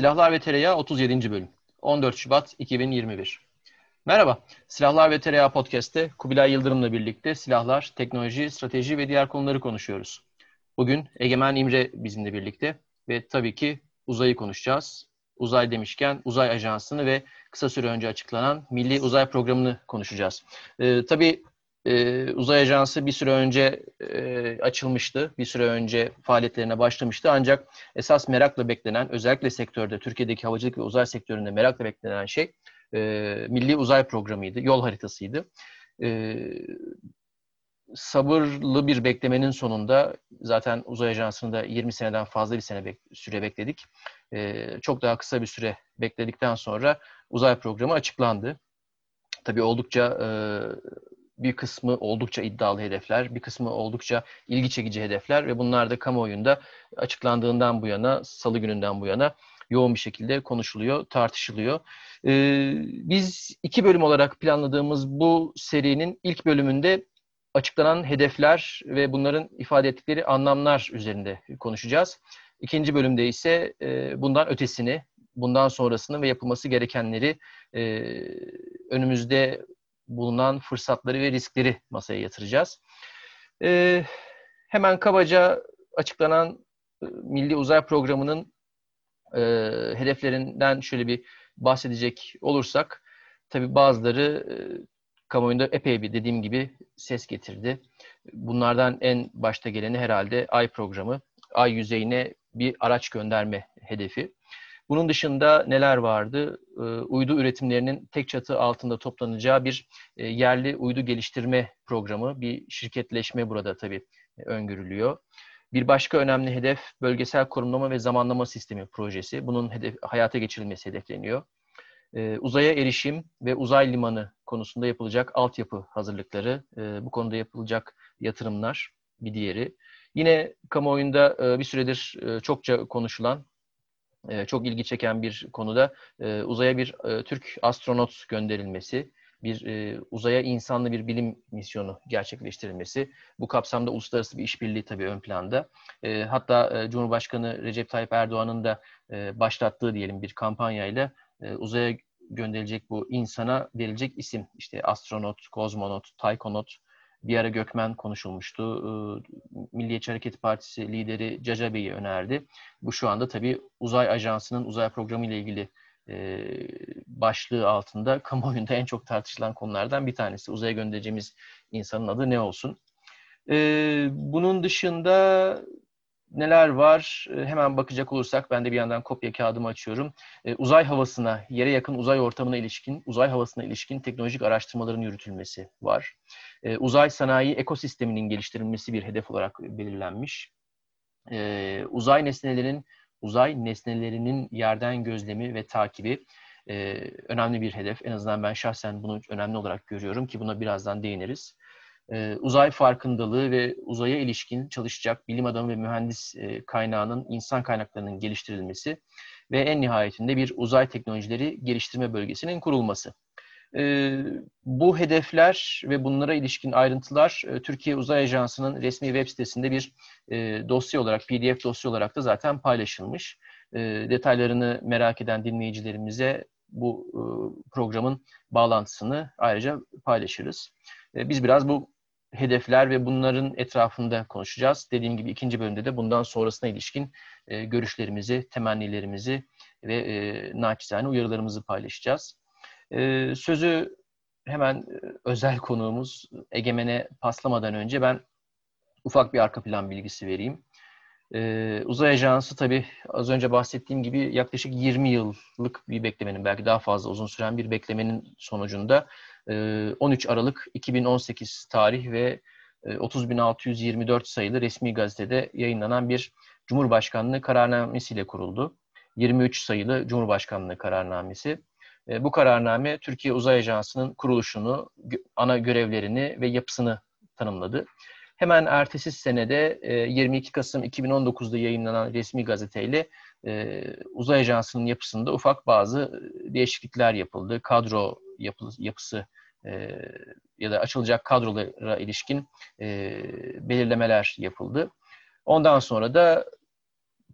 Silahlar ve Tereyağı 37. bölüm. 14 Şubat 2021. Merhaba. Silahlar ve Tereyağı Podcast'te Kubilay Yıldırım'la birlikte silahlar, teknoloji, strateji ve diğer konuları konuşuyoruz. Bugün Egemen İmre bizimle birlikte ve tabii ki uzayı konuşacağız. Uzay demişken uzay ajansını ve kısa süre önce açıklanan Milli Uzay Programı'nı konuşacağız. Ee, tabii e, uzay ajansı bir süre önce e, açılmıştı. Bir süre önce faaliyetlerine başlamıştı. Ancak esas merakla beklenen, özellikle sektörde, Türkiye'deki havacılık ve uzay sektöründe merakla beklenen şey e, Milli Uzay Programı'ydı, yol haritasıydı. E, sabırlı bir beklemenin sonunda zaten uzay ajansını da 20 seneden fazla bir sene bek- süre bekledik. E, çok daha kısa bir süre bekledikten sonra uzay programı açıklandı. Tabii oldukça e, bir kısmı oldukça iddialı hedefler, bir kısmı oldukça ilgi çekici hedefler ve bunlar da kamuoyunda açıklandığından bu yana, salı gününden bu yana yoğun bir şekilde konuşuluyor, tartışılıyor. Ee, biz iki bölüm olarak planladığımız bu serinin ilk bölümünde açıklanan hedefler ve bunların ifade ettikleri anlamlar üzerinde konuşacağız. İkinci bölümde ise e, bundan ötesini, bundan sonrasını ve yapılması gerekenleri e, önümüzde bulunan fırsatları ve riskleri masaya yatıracağız. Ee, hemen kabaca açıklanan e, Milli Uzay Programı'nın e, hedeflerinden şöyle bir bahsedecek olursak, tabi bazıları e, kamuoyunda epey bir dediğim gibi ses getirdi. Bunlardan en başta geleni herhalde Ay programı. Ay yüzeyine bir araç gönderme hedefi. Bunun dışında neler vardı? E, uydu üretimlerinin tek çatı altında toplanacağı bir e, yerli uydu geliştirme programı, bir şirketleşme burada tabii öngörülüyor. Bir başka önemli hedef bölgesel korumlama ve zamanlama sistemi projesi. Bunun hedef, hayata geçirilmesi hedefleniyor. E, uzaya erişim ve uzay limanı konusunda yapılacak altyapı hazırlıkları, e, bu konuda yapılacak yatırımlar bir diğeri. Yine kamuoyunda e, bir süredir e, çokça konuşulan e, çok ilgi çeken bir konuda e, uzaya bir e, Türk astronot gönderilmesi, bir e, uzaya insanlı bir bilim misyonu gerçekleştirilmesi. Bu kapsamda uluslararası bir işbirliği tabii ön planda. E, hatta e, Cumhurbaşkanı Recep Tayyip Erdoğan'ın da e, başlattığı diyelim bir kampanyayla e, uzaya gönderilecek bu insana verilecek isim işte astronot, kozmonot, taykonot, bir ara Gökmen konuşulmuştu. Milliyetçi Hareket Partisi lideri Caca Bey'i önerdi. Bu şu anda tabii uzay ajansının uzay programı ile ilgili başlığı altında kamuoyunda en çok tartışılan konulardan bir tanesi. Uzaya göndereceğimiz insanın adı ne olsun? Bunun dışında neler var? Hemen bakacak olursak ben de bir yandan kopya kağıdımı açıyorum. Uzay havasına, yere yakın uzay ortamına ilişkin, uzay havasına ilişkin teknolojik araştırmaların yürütülmesi var. Uzay sanayi ekosisteminin geliştirilmesi bir hedef olarak belirlenmiş. Uzay nesnelerinin uzay nesnelerinin yerden gözlemi ve takibi önemli bir hedef. En azından ben şahsen bunu önemli olarak görüyorum ki buna birazdan değiniriz e, uzay farkındalığı ve uzaya ilişkin çalışacak bilim adamı ve mühendis e, kaynağının, insan kaynaklarının geliştirilmesi ve en nihayetinde bir uzay teknolojileri geliştirme bölgesinin kurulması. E, bu hedefler ve bunlara ilişkin ayrıntılar e, Türkiye Uzay Ajansı'nın resmi web sitesinde bir e, dosya olarak, PDF dosya olarak da zaten paylaşılmış. E, detaylarını merak eden dinleyicilerimize bu e, programın bağlantısını ayrıca paylaşırız. E, biz biraz bu hedefler ve bunların etrafında konuşacağız. Dediğim gibi ikinci bölümde de bundan sonrasına ilişkin e, görüşlerimizi, temennilerimizi ve e, naçizane uyarılarımızı paylaşacağız. E, sözü hemen e, özel konuğumuz Egemen'e paslamadan önce ben ufak bir arka plan bilgisi vereyim. Ee, uzay ajansı tabii az önce bahsettiğim gibi yaklaşık 20 yıllık bir beklemenin belki daha fazla uzun süren bir beklemenin sonucunda 13 Aralık 2018 tarih ve 30.624 sayılı resmi gazetede yayınlanan bir Cumhurbaşkanlığı kararnamesiyle kuruldu. 23 sayılı Cumhurbaşkanlığı kararnamesi. Bu kararname Türkiye Uzay Ajansı'nın kuruluşunu, ana görevlerini ve yapısını tanımladı. Hemen ertesi senede 22 Kasım 2019'da yayınlanan resmi gazeteyle Uzay Ajansı'nın yapısında ufak bazı değişiklikler yapıldı. Kadro yapısı e, ya da açılacak kadrolara ilişkin e, belirlemeler yapıldı. Ondan sonra da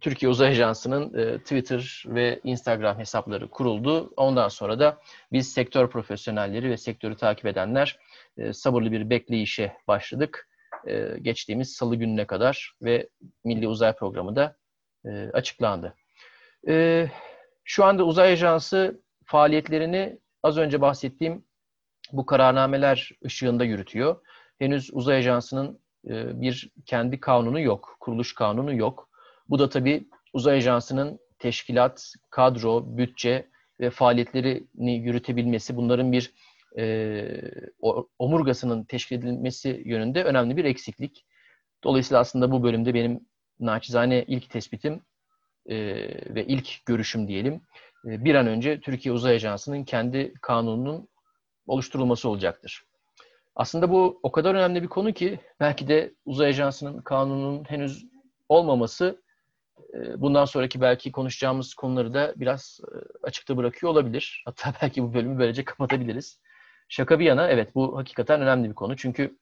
Türkiye Uzay Ajansı'nın e, Twitter ve Instagram hesapları kuruldu. Ondan sonra da biz sektör profesyonelleri ve sektörü takip edenler e, sabırlı bir bekleyişe başladık. E, geçtiğimiz salı gününe kadar ve Milli Uzay Programı da e, açıklandı. E, şu anda Uzay Ajansı faaliyetlerini az önce bahsettiğim bu kararnameler ışığında yürütüyor. Henüz Uzay Ajansı'nın e, bir kendi kanunu yok, kuruluş kanunu yok. Bu da tabii Uzay Ajansı'nın teşkilat, kadro, bütçe ve faaliyetlerini yürütebilmesi, bunların bir e, omurgasının teşkil edilmesi yönünde önemli bir eksiklik. Dolayısıyla aslında bu bölümde benim naçizane ilk tespitim e, ve ilk görüşüm diyelim e, bir an önce Türkiye Uzay Ajansı'nın kendi kanununun oluşturulması olacaktır. Aslında bu o kadar önemli bir konu ki belki de Uzay Ajansı'nın kanununun henüz olmaması bundan sonraki belki konuşacağımız konuları da biraz e, açıkta bırakıyor olabilir. Hatta belki bu bölümü böylece kapatabiliriz. Şaka bir yana evet bu hakikaten önemli bir konu. Çünkü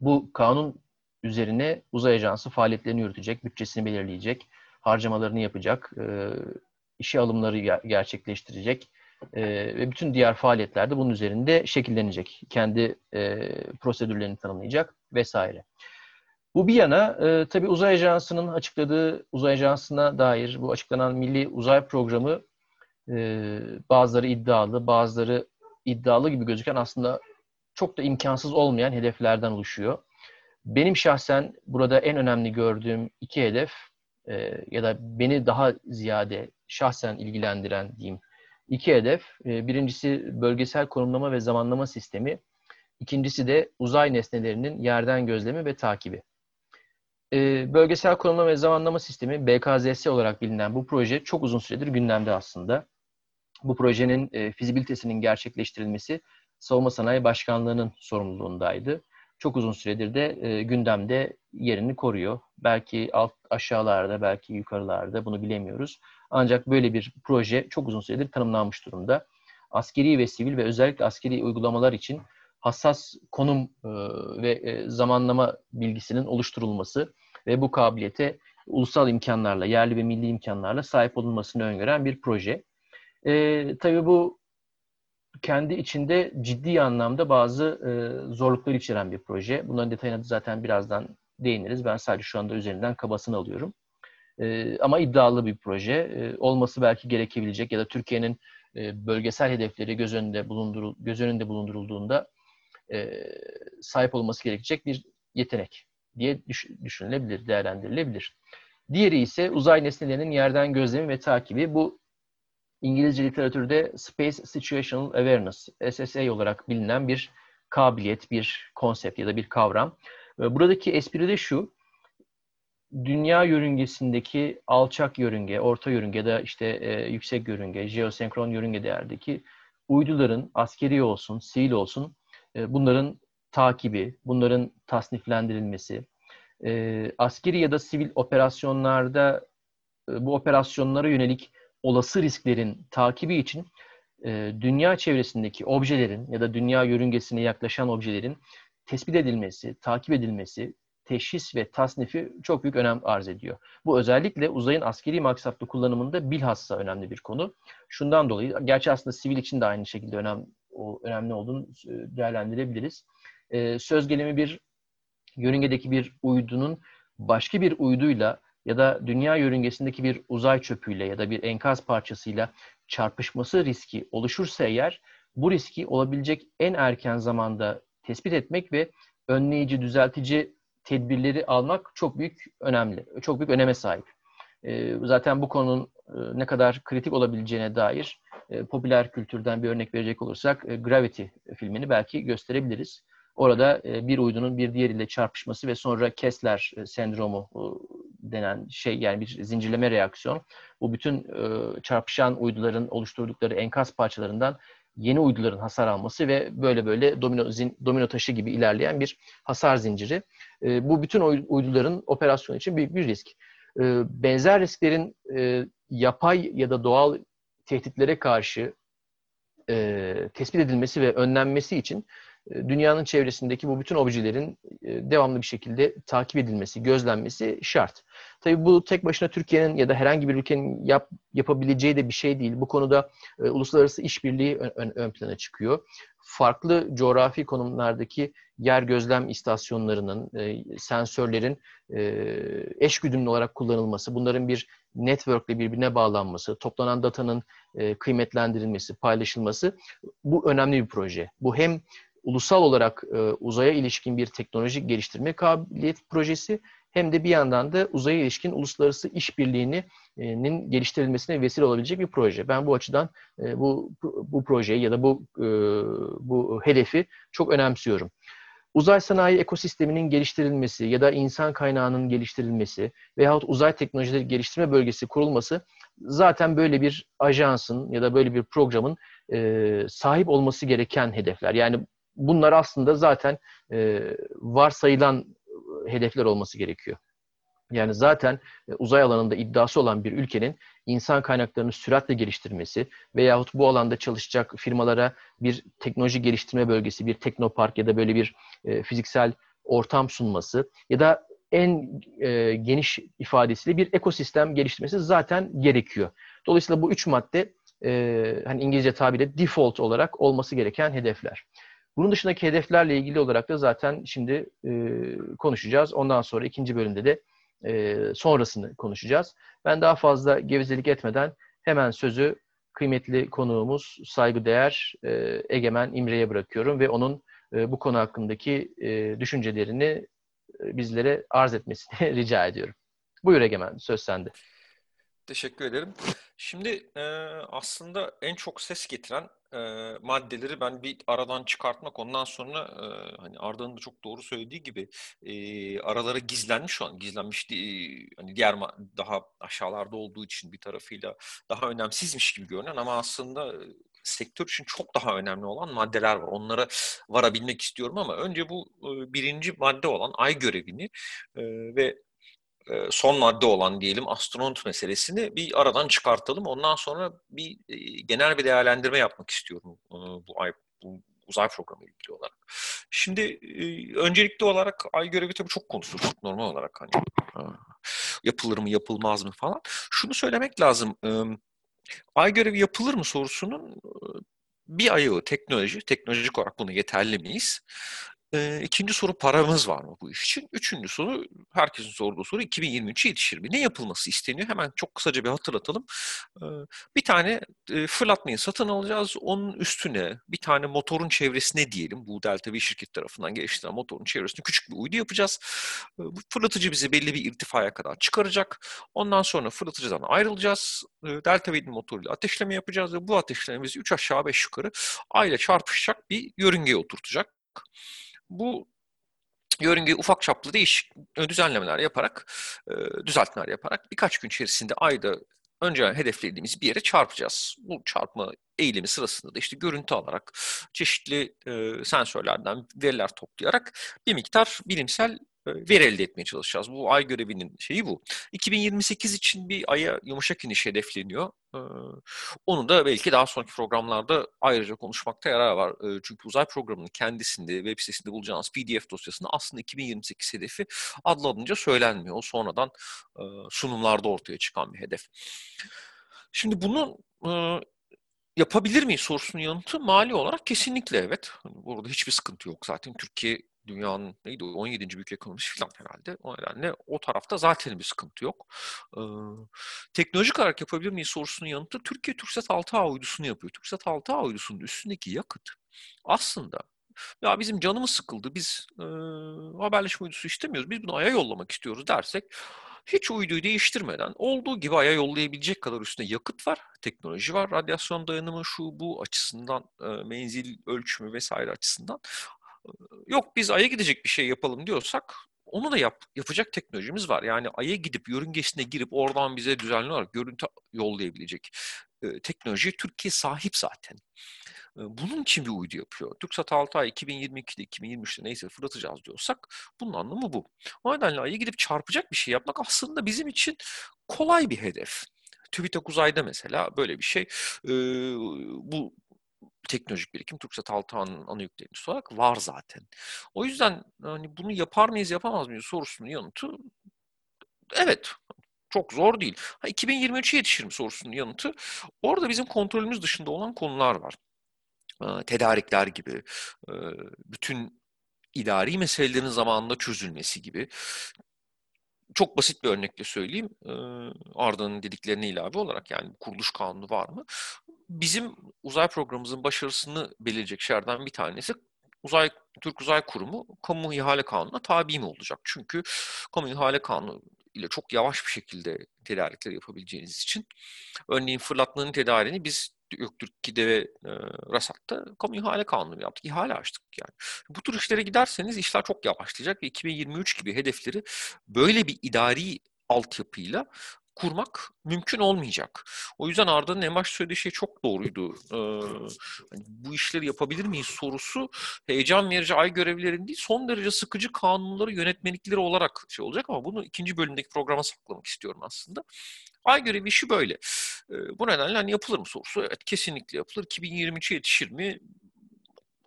bu kanun üzerine uzay ajansı faaliyetlerini yürütecek, bütçesini belirleyecek, harcamalarını yapacak, e, işe alımları gerçekleştirecek e, ve bütün diğer faaliyetler de bunun üzerinde şekillenecek. Kendi prosedürlerini tanımlayacak vesaire. Bu bir yana e, tabii uzay ajansının açıkladığı uzay ajansına dair bu açıklanan milli uzay programı e, bazıları iddialı, bazıları iddialı gibi gözüken aslında çok da imkansız olmayan hedeflerden oluşuyor. Benim şahsen burada en önemli gördüğüm iki hedef e, ya da beni daha ziyade şahsen ilgilendiren diyeyim iki hedef. E, birincisi bölgesel konumlama ve zamanlama sistemi. İkincisi de uzay nesnelerinin yerden gözlemi ve takibi. E, bölgesel konumlama ve zamanlama sistemi BKZS olarak bilinen bu proje çok uzun süredir gündemde aslında. Bu projenin e, fizibilitesinin gerçekleştirilmesi Savunma Sanayi Başkanlığı'nın sorumluluğundaydı. Çok uzun süredir de e, gündemde yerini koruyor. Belki alt aşağılarda, belki yukarılarda bunu bilemiyoruz. Ancak böyle bir proje çok uzun süredir tanımlanmış durumda. Askeri ve sivil ve özellikle askeri uygulamalar için hassas konum e, ve e, zamanlama bilgisinin oluşturulması ve bu kabiliyete ulusal imkanlarla, yerli ve milli imkanlarla sahip olunmasını öngören bir proje. E, tabii bu kendi içinde ciddi anlamda bazı e, zorluklar içeren bir proje. Bunların detayına zaten birazdan değiniriz. Ben sadece şu anda üzerinden kabasını alıyorum. E, ama iddialı bir proje. E, olması belki gerekebilecek ya da Türkiye'nin e, bölgesel hedefleri göz önünde, bulundurul göz önünde bulundurulduğunda e, sahip olması gerekecek bir yetenek diye düş düşünülebilir, değerlendirilebilir. Diğeri ise uzay nesnelerinin yerden gözlemi ve takibi. Bu İngilizce literatürde Space Situational Awareness, SSA olarak bilinen bir kabiliyet, bir konsept ya da bir kavram. Buradaki espri de şu, dünya yörüngesindeki alçak yörünge, orta yörünge da işte e, yüksek yörünge, jeosenkron yörünge değerdeki uyduların askeri olsun, sivil olsun bunların takibi, bunların tasniflendirilmesi, e, askeri ya da sivil operasyonlarda e, bu operasyonlara yönelik olası risklerin takibi için e, dünya çevresindeki objelerin ya da dünya yörüngesine yaklaşan objelerin tespit edilmesi, takip edilmesi, teşhis ve tasnifi çok büyük önem arz ediyor. Bu özellikle uzayın askeri maksatlı kullanımında bilhassa önemli bir konu. Şundan dolayı, gerçi aslında sivil için de aynı şekilde önem, o, önemli olduğunu e, değerlendirebiliriz. Ee, söz gelimi bir yörüngedeki bir uydunun başka bir uyduyla ya da dünya yörüngesindeki bir uzay çöpüyle ya da bir enkaz parçasıyla çarpışması riski oluşursa eğer bu riski olabilecek en erken zamanda tespit etmek ve önleyici, düzeltici tedbirleri almak çok büyük önemli, çok büyük öneme sahip. Ee, zaten bu konunun e, ne kadar kritik olabileceğine dair e, popüler kültürden bir örnek verecek olursak e, Gravity filmini belki gösterebiliriz. Orada bir uydunun bir diğeriyle çarpışması ve sonra Kessler sendromu denen şey yani bir zincirleme reaksiyon. Bu bütün çarpışan uyduların oluşturdukları enkaz parçalarından yeni uyduların hasar alması ve böyle böyle domino, zin, domino taşı gibi ilerleyen bir hasar zinciri. E, bu bütün uyduların operasyonu için büyük bir risk. E, benzer risklerin e, yapay ya da doğal tehditlere karşı e, tespit edilmesi ve önlenmesi için e, dünyanın çevresindeki bu bütün objelerin e, devamlı bir şekilde takip edilmesi, gözlenmesi şart. Tabii bu tek başına Türkiye'nin ya da herhangi bir ülkenin yap, yapabileceği de bir şey değil. Bu konuda e, uluslararası işbirliği ön, ön, ön plana çıkıyor. Farklı coğrafi konumlardaki yer gözlem istasyonlarının, e, sensörlerin e, eş güdümlü olarak kullanılması, bunların bir networkle birbirine bağlanması, toplanan datanın e, kıymetlendirilmesi, paylaşılması bu önemli bir proje. Bu hem ulusal olarak e, uzaya ilişkin bir teknolojik geliştirme kabiliyet projesi hem de bir yandan da uzaya ilişkin uluslararası işbirliğinin geliştirilmesine vesile olabilecek bir proje. Ben bu açıdan e, bu bu projeyi ya da bu e, bu hedefi çok önemsiyorum. Uzay sanayi ekosisteminin geliştirilmesi ya da insan kaynağının geliştirilmesi veyahut uzay teknolojileri geliştirme bölgesi kurulması zaten böyle bir ajansın ya da böyle bir programın e, sahip olması gereken hedefler. Yani bunlar aslında zaten e, varsayılan hedefler olması gerekiyor. Yani zaten e, uzay alanında iddiası olan bir ülkenin insan kaynaklarını süratle geliştirmesi veyahut bu alanda çalışacak firmalara bir teknoloji geliştirme bölgesi, bir teknopark ya da böyle bir e, fiziksel ortam sunması ya da en e, geniş ifadesiyle bir ekosistem geliştirmesi zaten gerekiyor. Dolayısıyla bu üç madde hani İngilizce tabiriyle default olarak olması gereken hedefler. Bunun dışındaki hedeflerle ilgili olarak da zaten şimdi konuşacağız. Ondan sonra ikinci bölümde de e, sonrasını konuşacağız. Ben daha fazla gevezelik etmeden hemen sözü kıymetli konuğumuz, saygıdeğer e, Egemen İmre'ye bırakıyorum ve onun e, bu konu hakkındaki e, düşüncelerini e, bizlere arz etmesini rica ediyorum. Buyur Egemen, söz sende. Teşekkür ederim. Şimdi e, aslında en çok ses getiren e, maddeleri ben bir aradan çıkartmak ondan sonra e, hani Arda'nın da çok doğru söylediği gibi e, aralara gizlenmiş şu an gizlenmiş değil, hani diğer daha aşağılarda olduğu için bir tarafıyla daha önemsizmiş gibi görünen ama aslında sektör için çok daha önemli olan maddeler var. Onlara varabilmek istiyorum ama önce bu e, birinci madde olan ay görevini e, ve e, son madde olan diyelim astronot meselesini bir aradan çıkartalım. Ondan sonra bir e, genel bir değerlendirme yapmak istiyorum e, bu ay bu uzay programı ilgili olarak. Şimdi öncelikli olarak ay görevi tabii çok konuşulur normal olarak hani yapılır mı yapılmaz mı falan. Şunu söylemek lazım. Ay görevi yapılır mı sorusunun bir ayağı teknoloji. Teknolojik olarak buna yeterli miyiz? E, ikinci soru paramız var mı bu iş için? Üçüncü soru herkesin sorduğu soru 2023'e yetişir mi? Ne yapılması isteniyor? Hemen çok kısaca bir hatırlatalım. E, bir tane e, fırlatmayı satın alacağız. Onun üstüne bir tane motorun çevresine diyelim. Bu Delta V şirket tarafından geliştirilen motorun çevresine küçük bir uydu yapacağız. E, bu fırlatıcı bizi belli bir irtifaya kadar çıkaracak. Ondan sonra fırlatıcıdan ayrılacağız. E, Delta V'nin motoruyla ateşleme yapacağız ve bu ateşleme bizi 3 aşağı 5 yukarı ayla çarpışacak bir yörüngeye oturtacak. Bu yörüngeye ufak çaplı değişik düzenlemeler yaparak, e, düzeltmeler yaparak birkaç gün içerisinde ayda önce hedeflediğimiz bir yere çarpacağız. Bu çarpma eğilimi sırasında da işte görüntü alarak çeşitli e, sensörlerden veriler toplayarak bir miktar bilimsel veri elde etmeye çalışacağız. Bu ay görevinin şeyi bu. 2028 için bir aya yumuşak iniş hedefleniyor. Onu da belki daha sonraki programlarda ayrıca konuşmakta yarar var. Çünkü uzay programının kendisinde, web sitesinde bulacağınız PDF dosyasında aslında 2028 hedefi adlanınca söylenmiyor. O sonradan sunumlarda ortaya çıkan bir hedef. Şimdi bunu yapabilir miyiz sorusunun yanıtı mali olarak kesinlikle evet. Hani burada hiçbir sıkıntı yok zaten. Türkiye dünyanın neydi 17. büyük ekonomisi falan herhalde. O nedenle o tarafta zaten bir sıkıntı yok. Ee, teknolojik olarak yapabilir miyiz sorusunun yanıtı Türkiye TürkSat 6A uydusunu yapıyor. TürkSat 6A uydusunun üstündeki yakıt aslında ya bizim canımız sıkıldı biz e, haberleşme uydusu istemiyoruz biz bunu Ay'a yollamak istiyoruz dersek hiç uyduyu değiştirmeden olduğu gibi Ay'a yollayabilecek kadar üstünde yakıt var, teknoloji var, radyasyon dayanımı şu bu açısından, menzil ölçümü vesaire açısından yok biz Ay'a gidecek bir şey yapalım diyorsak onu da yap, yapacak teknolojimiz var. Yani Ay'a gidip yörüngesine girip oradan bize düzenli olarak görüntü yollayabilecek e, teknolojiye Türkiye sahip zaten. E, bunun için bir uydu yapıyor. TürkSat 6 ay 2022'de 2023'te neyse fırlatacağız diyorsak bunun anlamı bu. O nedenle Ay'a gidip çarpacak bir şey yapmak aslında bizim için kolay bir hedef. TÜBİTAK uzayda mesela böyle bir şey. E, bu teknolojik birikim TürkSat 6 ana yüklenicisi olarak var zaten. O yüzden hani bunu yapar mıyız yapamaz mıyız sorusunun yanıtı evet çok zor değil. Ha, 2023'e yetişir mi sorusunun yanıtı orada bizim kontrolümüz dışında olan konular var. Tedarikler gibi, bütün idari meselelerin zamanında çözülmesi gibi çok basit bir örnekle söyleyeyim. Arda'nın dediklerine ilave olarak yani kuruluş kanunu var mı? Bizim uzay programımızın başarısını belirleyecek şeylerden bir tanesi Uzay Türk Uzay Kurumu kamu ihale kanununa tabi mi olacak? Çünkü kamu ihale kanunu ile çok yavaş bir şekilde tedarikler yapabileceğiniz için örneğin fırlatmanın tedariğini biz Göktürk 2'de ve e, Rasat'ta kamu ihale kanunu yaptık. İhale açtık yani. Bu tür işlere giderseniz işler çok yavaşlayacak ve 2023 gibi hedefleri böyle bir idari altyapıyla kurmak mümkün olmayacak. O yüzden Arda'nın en başta söylediği şey çok doğruydu. Ee, hani bu işleri yapabilir miyiz sorusu heyecan verici ay görevlerin değil son derece sıkıcı kanunları yönetmelikleri olarak şey olacak ama bunu ikinci bölümdeki programa saklamak istiyorum aslında. Ay görevi işi böyle. Ee, bu nedenle hani yapılır mı sorusu evet kesinlikle yapılır. 2023'e yetişir mi?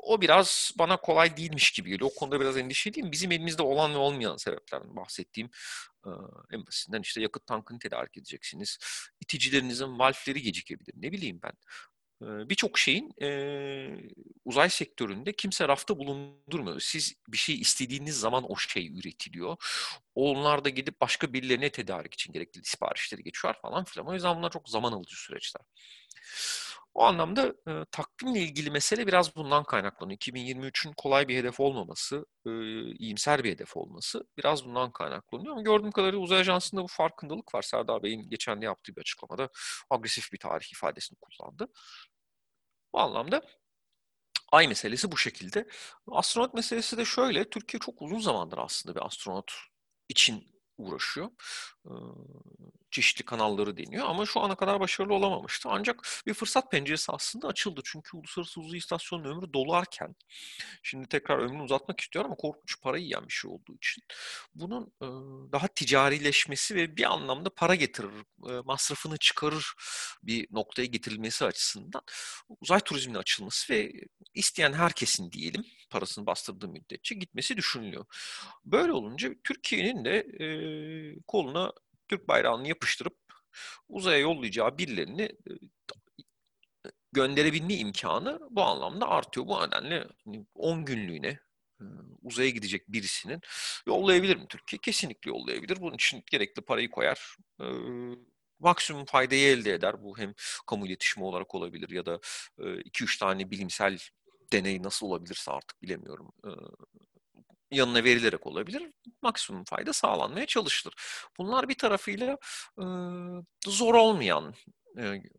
O biraz bana kolay değilmiş gibi geliyor. O konuda biraz endişeliyim. Bizim elimizde olan ve olmayan sebeplerden bahsettiğim en basitinden işte yakıt tankını tedarik edeceksiniz. İticilerinizin valfleri gecikebilir. Ne bileyim ben. Birçok şeyin e, uzay sektöründe kimse rafta bulundurmuyor. Siz bir şey istediğiniz zaman o şey üretiliyor. Onlar da gidip başka birilerine tedarik için gerekli siparişleri geçiyor falan filan. O yüzden bunlar çok zaman alıcı süreçler. O anlamda e, takvimle ilgili mesele biraz bundan kaynaklanıyor. 2023'ün kolay bir hedef olmaması, e, iyimser bir hedef olması biraz bundan kaynaklanıyor. Ama gördüğüm kadarıyla uzay ajansında bu farkındalık var. Serdar Bey'in geçen yaptığı bir açıklamada agresif bir tarih ifadesini kullandı. Bu anlamda Ay meselesi bu şekilde. Astronot meselesi de şöyle. Türkiye çok uzun zamandır aslında bir astronot için uğraşıyor. Çeşitli kanalları deniyor ama şu ana kadar başarılı olamamıştı. Ancak bir fırsat penceresi aslında açıldı. Çünkü Uluslararası Uzay İstasyonu'nun ömrü dolarken şimdi tekrar ömrünü uzatmak istiyor ama korkunç para yiyen bir şey olduğu için bunun daha ticarileşmesi ve bir anlamda para getirir, masrafını çıkarır bir noktaya getirilmesi açısından uzay turizminin açılması ve isteyen herkesin diyelim parasını bastırdığı müddetçe gitmesi düşünülüyor. Böyle olunca Türkiye'nin de e, koluna Türk bayrağını yapıştırıp uzaya yollayacağı birilerini e, gönderebilme imkanı bu anlamda artıyor. Bu nedenle 10 hani, günlüğüne uzaya gidecek birisinin yollayabilir mi Türkiye? Kesinlikle yollayabilir. Bunun için gerekli parayı koyar. maksimum faydayı elde eder. Bu hem kamu iletişimi olarak olabilir ya da 2-3 tane bilimsel deney nasıl olabilirse artık bilemiyorum. yanına verilerek olabilir. Maksimum fayda sağlanmaya çalışılır. Bunlar bir tarafıyla zor olmayan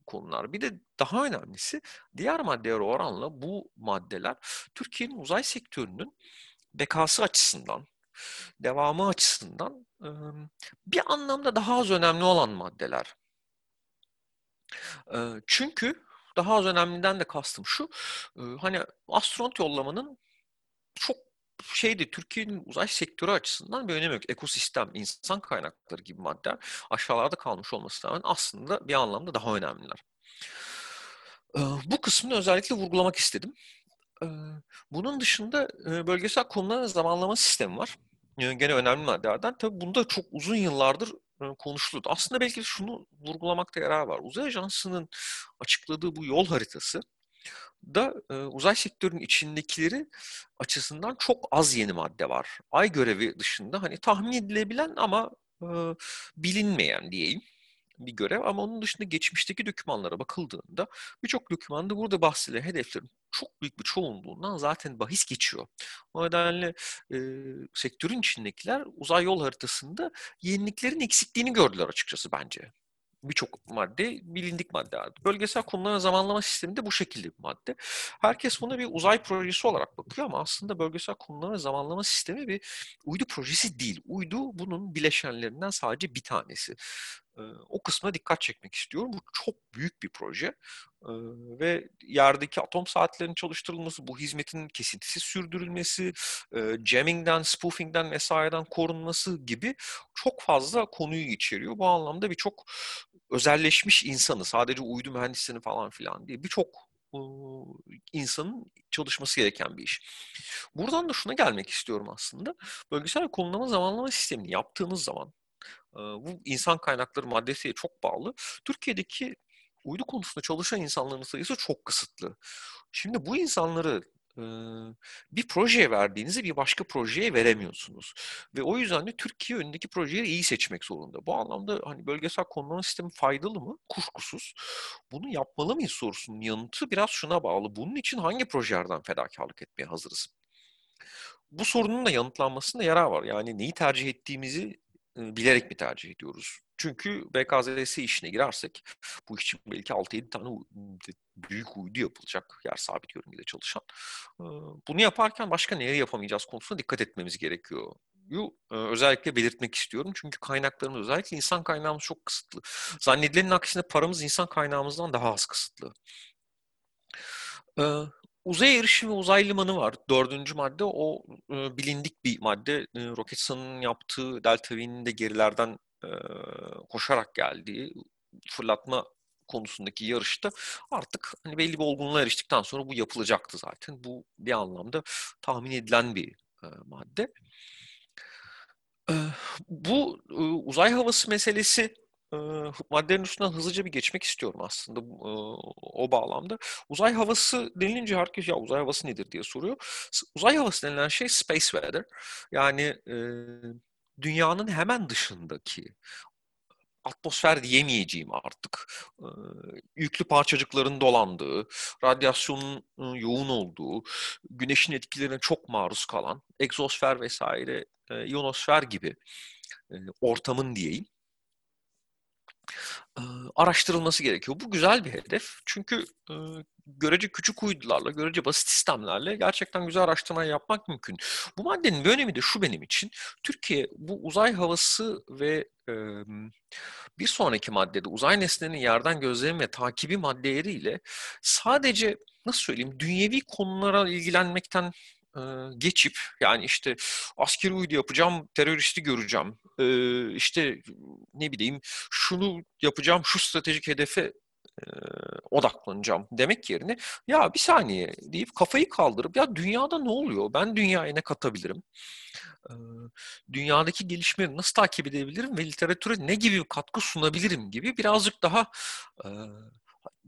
konular. Bir de daha önemlisi diğer maddelere oranla bu maddeler Türkiye'nin uzay sektörünün bekası açısından, devamı açısından bir anlamda daha az önemli olan maddeler. Çünkü daha az önemliden de kastım şu. Hani astronot yollamanın çok şeydi Türkiye'nin uzay sektörü açısından bir önemi yok. Ekosistem, insan kaynakları gibi maddeler aşağılarda kalmış olması rağmen aslında bir anlamda daha önemliler. Bu kısmını özellikle vurgulamak istedim. Bunun dışında bölgesel konuların zamanlama sistemi var. Gene önemli maddelerden. Tabii bunda çok uzun yıllardır konuşuldu. Aslında belki de şunu vurgulamakta yarar var. Uzay Ajansı'nın açıkladığı bu yol haritası da e, uzay sektörünün içindekileri açısından çok az yeni madde var. Ay görevi dışında hani tahmin edilebilen ama e, bilinmeyen diyeyim bir görev ama onun dışında geçmişteki dokümanlara bakıldığında birçok dokümanda burada bahsedilen hedeflerin çok büyük bir çoğunluğundan zaten bahis geçiyor. O nedenle e, sektörün içindekiler uzay yol haritasında yeniliklerin eksikliğini gördüler açıkçası bence birçok madde bilindik maddelerdi. Bölgesel konuların zamanlama sistemi de bu şekilde bir madde. Herkes buna bir uzay projesi olarak bakıyor ama aslında bölgesel konuların zamanlama sistemi bir uydu projesi değil. Uydu bunun bileşenlerinden sadece bir tanesi. O kısmına dikkat çekmek istiyorum. Bu çok büyük bir proje ve yerdeki atom saatlerinin çalıştırılması, bu hizmetin kesintisiz sürdürülmesi, jamming'den, spoofing'den vesaireden korunması gibi çok fazla konuyu içeriyor. Bu anlamda birçok özelleşmiş insanı, sadece uydu mühendislerini falan filan değil, birçok insanın çalışması gereken bir iş. Buradan da şuna gelmek istiyorum aslında. Bölgesel konumlama zamanlama sistemini yaptığınız zaman bu insan kaynakları maddesiyle çok bağlı. Türkiye'deki uydu konusunda çalışan insanların sayısı çok kısıtlı. Şimdi bu insanları bir projeye verdiğinizi bir başka projeye veremiyorsunuz. Ve o yüzden de Türkiye önündeki projeleri iyi seçmek zorunda. Bu anlamda hani bölgesel konumlama sistemi faydalı mı? Kuşkusuz. Bunu yapmalı mıyız sorusunun yanıtı biraz şuna bağlı. Bunun için hangi projelerden fedakarlık etmeye hazırız? Bu sorunun da yanıtlanmasında yarar var. Yani neyi tercih ettiğimizi bilerek mi tercih ediyoruz? Çünkü BKZS işine girersek bu iş için belki 6-7 tane büyük uydu yapılacak yer sabit yörüngede çalışan. Bunu yaparken başka neleri yapamayacağız konusunda dikkat etmemiz gerekiyor. Yu özellikle belirtmek istiyorum. Çünkü kaynaklarımız özellikle insan kaynağımız çok kısıtlı. Zannedilenin aksine paramız insan kaynağımızdan daha az kısıtlı. Uzay erişimi ve uzay limanı var. Dördüncü madde o e, bilindik bir madde. E, Roketsan'ın yaptığı Delta V'nin de gerilerden e, koşarak geldiği fırlatma konusundaki yarışta artık hani belli bir olgunluğa eriştikten sonra bu yapılacaktı zaten. Bu bir anlamda tahmin edilen bir e, madde. E, bu e, uzay havası meselesi maddelerin üstünden hızlıca bir geçmek istiyorum aslında o bağlamda. Uzay havası denilince herkes ya uzay havası nedir diye soruyor. Uzay havası denilen şey space weather. Yani dünyanın hemen dışındaki atmosfer diyemeyeceğim artık. yüklü parçacıkların dolandığı, radyasyonun yoğun olduğu, güneşin etkilerine çok maruz kalan, egzosfer vesaire, ionosfer gibi ortamın diyeyim araştırılması gerekiyor. Bu güzel bir hedef. Çünkü görece küçük uydularla, görece basit sistemlerle gerçekten güzel araştırma yapmak mümkün. Bu maddenin bir önemi de şu benim için. Türkiye bu uzay havası ve bir sonraki maddede uzay nesnelerinin yerden gözlemi ve takibi maddeleriyle sadece nasıl söyleyeyim dünyevi konulara ilgilenmekten geçip yani işte askeri uydu yapacağım, teröristi göreceğim, işte ne bileyim şunu yapacağım, şu stratejik hedefe odaklanacağım demek yerine ya bir saniye deyip kafayı kaldırıp ya dünyada ne oluyor? Ben dünyaya ne katabilirim? Dünyadaki gelişmeleri nasıl takip edebilirim ve literatüre ne gibi katkı sunabilirim gibi birazcık daha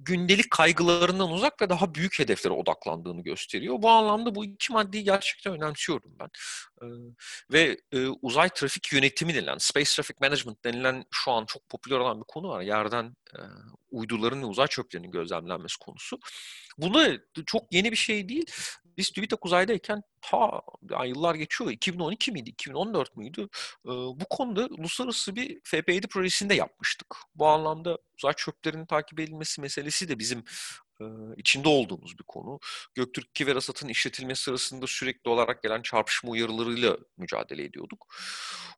gündelik kaygılarından uzak ve daha büyük hedeflere odaklandığını gösteriyor. Bu anlamda bu iki maddeyi gerçekten önemsiyorum ben. Ee, ve e, uzay trafik yönetimi denilen, space traffic management denilen şu an çok popüler olan bir konu var. Yerden e, uyduların ve uzay çöplerinin gözlemlenmesi konusu. Bunu çok yeni bir şey değil. Biz TÜBİTAK uzaydayken ta yani yıllar geçiyor. 2012 miydi, 2014 müydü? Ee, bu konuda uluslararası bir FP7 projesinde yapmıştık. Bu anlamda uzay çöplerinin takip edilmesi meselesi de bizim e, içinde olduğumuz bir konu. Göktürk 2 ve Rasat'ın işletilmesi sırasında sürekli olarak gelen çarpışma uyarılarıyla mücadele ediyorduk.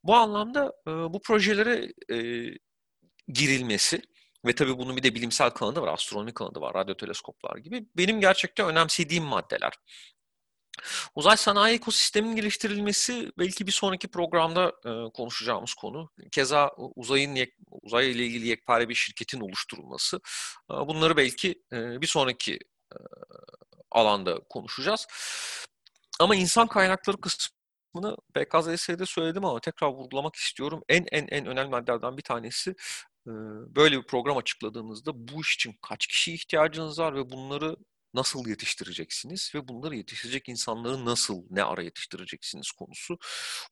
Bu anlamda e, bu projelere e, girilmesi ve tabii bunun bir de bilimsel kanadı var, astronomi kanadı var, radyo teleskoplar gibi. Benim gerçekten önemsediğim maddeler. Uzay sanayi ekosisteminin geliştirilmesi belki bir sonraki programda e, konuşacağımız konu. Keza uzayın yek, uzay ile ilgili yekpare bir şirketin oluşturulması. E, bunları belki e, bir sonraki e, alanda konuşacağız. Ama insan kaynakları kısmını BKZS'de söyledim ama tekrar vurgulamak istiyorum. En en en önemli maddelerden bir tanesi böyle bir program açıkladığınızda bu iş için kaç kişi ihtiyacınız var ve bunları nasıl yetiştireceksiniz ve bunları yetiştirecek insanları nasıl, ne ara yetiştireceksiniz konusu.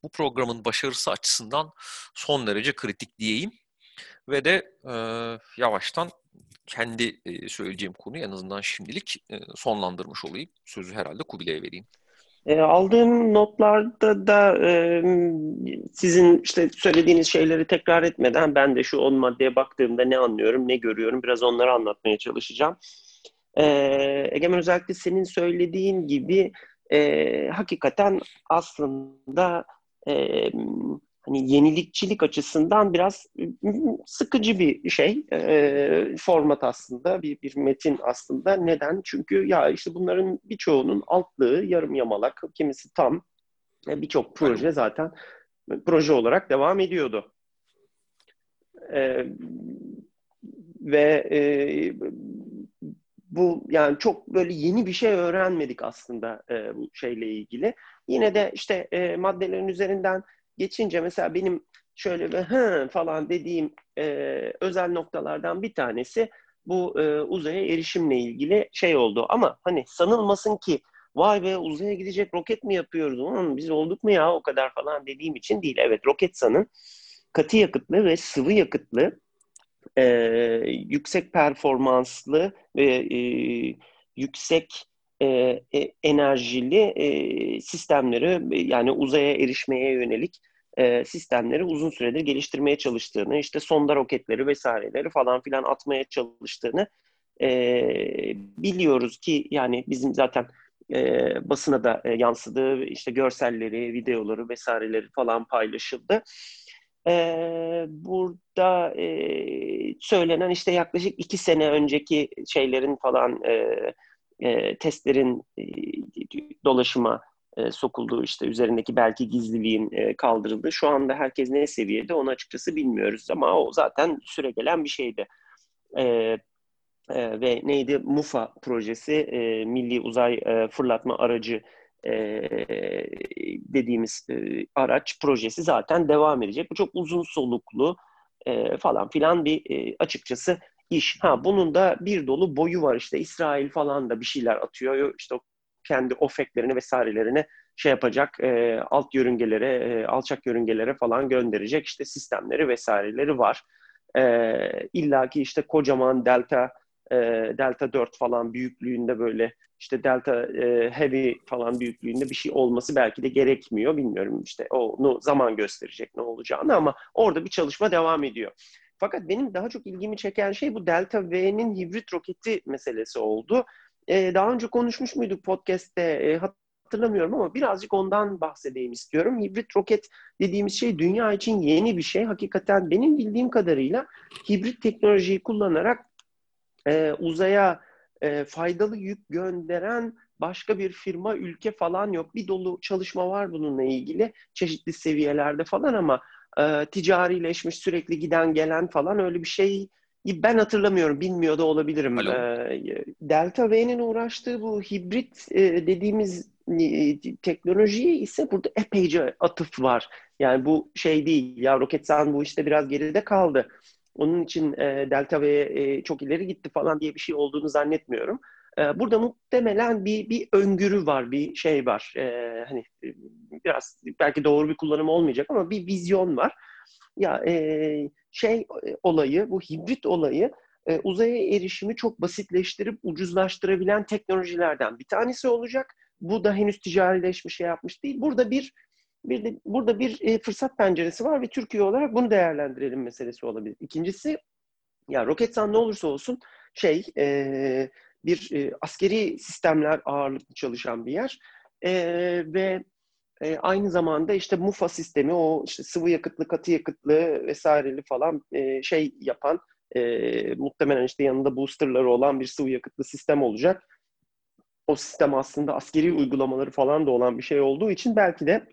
Bu programın başarısı açısından son derece kritik diyeyim. Ve de e, yavaştan kendi söyleyeceğim konuyu en azından şimdilik sonlandırmış olayım. Sözü herhalde Kubilay'a vereyim. E, aldığım notlarda da e, sizin işte söylediğiniz şeyleri tekrar etmeden ben de şu 10 maddeye baktığımda ne anlıyorum, ne görüyorum biraz onları anlatmaya çalışacağım. E, Egemen özellikle senin söylediğin gibi hakikaten aslında hani yenilikçilik açısından biraz sıkıcı bir şey e, format aslında bir, bir metin aslında. Neden? Çünkü ya işte bunların birçoğunun altlığı yarım yamalak kimisi tam e, birçok proje zaten proje olarak devam ediyordu. E, ve e, bu yani çok böyle yeni bir şey öğrenmedik aslında e, bu şeyle ilgili. Yine de işte e, maddelerin üzerinden geçince mesela benim şöyle bir hı falan dediğim e, özel noktalardan bir tanesi bu e, uzaya erişimle ilgili şey oldu. Ama hani sanılmasın ki vay be uzaya gidecek roket mi yapıyoruz? Onun biz olduk mu ya o kadar falan dediğim için değil. Evet Roketsan'ın katı yakıtlı ve sıvı yakıtlı e, yüksek performanslı ve e, yüksek e, e, enerjili e, sistemleri yani uzaya erişmeye yönelik e, sistemleri uzun süredir geliştirmeye çalıştığını, işte sonda roketleri vesaireleri falan filan atmaya çalıştığını e, biliyoruz ki yani bizim zaten e, basına da e, yansıdığı işte görselleri, videoları vesaireleri falan paylaşıldı. E, burada e, söylenen işte yaklaşık iki sene önceki şeylerin falan e, e, testlerin e, dolaşıma e, sokulduğu işte üzerindeki belki gizliliğin e, kaldırıldığı şu anda herkes ne seviyede onu açıkçası bilmiyoruz ama o zaten süre gelen bir şeydi. E, e, ve neydi? MUFA projesi, e, Milli Uzay e, Fırlatma Aracı e, dediğimiz e, araç projesi zaten devam edecek. Bu çok uzun soluklu e, falan filan bir e, açıkçası iş. Ha bunun da bir dolu boyu var işte İsrail falan da bir şeyler atıyor. İşte o kendi ofeklerini vesairelerini şey yapacak e, alt yörüngelere, e, alçak yörüngelere falan gönderecek işte sistemleri vesaireleri var. E, İlla ki işte kocaman delta e, delta 4 falan büyüklüğünde böyle işte delta e, heavy falan büyüklüğünde bir şey olması belki de gerekmiyor. Bilmiyorum işte onu zaman gösterecek ne olacağını ama orada bir çalışma devam ediyor. Fakat benim daha çok ilgimi çeken şey bu Delta V'nin hibrit roketi meselesi oldu. Ee, daha önce konuşmuş muyduk podcast'te e, hatırlamıyorum ama birazcık ondan bahsedeyim istiyorum. Hibrit roket dediğimiz şey dünya için yeni bir şey. Hakikaten benim bildiğim kadarıyla hibrit teknolojiyi kullanarak e, uzaya e, faydalı yük gönderen başka bir firma, ülke falan yok. Bir dolu çalışma var bununla ilgili çeşitli seviyelerde falan ama e, ticarileşmiş sürekli giden gelen falan öyle bir şey ben hatırlamıyorum, bilmiyor da olabilirim. Alo. E, Delta V'nin uğraştığı bu hibrit e, dediğimiz e, teknolojiye ise burada epeyce atıf var. Yani bu şey değil, ya Roketsan bu işte biraz geride kaldı. Onun için e, Delta V e, çok ileri gitti falan diye bir şey olduğunu zannetmiyorum. E, burada muhtemelen bir bir öngörü var, bir şey var. E, hani e, biraz belki doğru bir kullanım olmayacak ama bir vizyon var. Ya e, şey olayı, bu hibrit olayı e, uzaya erişimi çok basitleştirip ucuzlaştırabilen teknolojilerden bir tanesi olacak. Bu da henüz ticarileşmiş şey yapmış değil. Burada bir bir de burada bir e, fırsat penceresi var ve Türkiye olarak bunu değerlendirelim meselesi olabilir. İkincisi ya Roketsan ne olursa olsun şey e, bir e, askeri sistemler ağırlıklı çalışan bir yer e, ve e, aynı zamanda işte MUFA sistemi o işte sıvı yakıtlı, katı yakıtlı vesaireli falan e, şey yapan e, muhtemelen işte yanında boosterları olan bir sıvı yakıtlı sistem olacak. O sistem aslında askeri uygulamaları falan da olan bir şey olduğu için belki de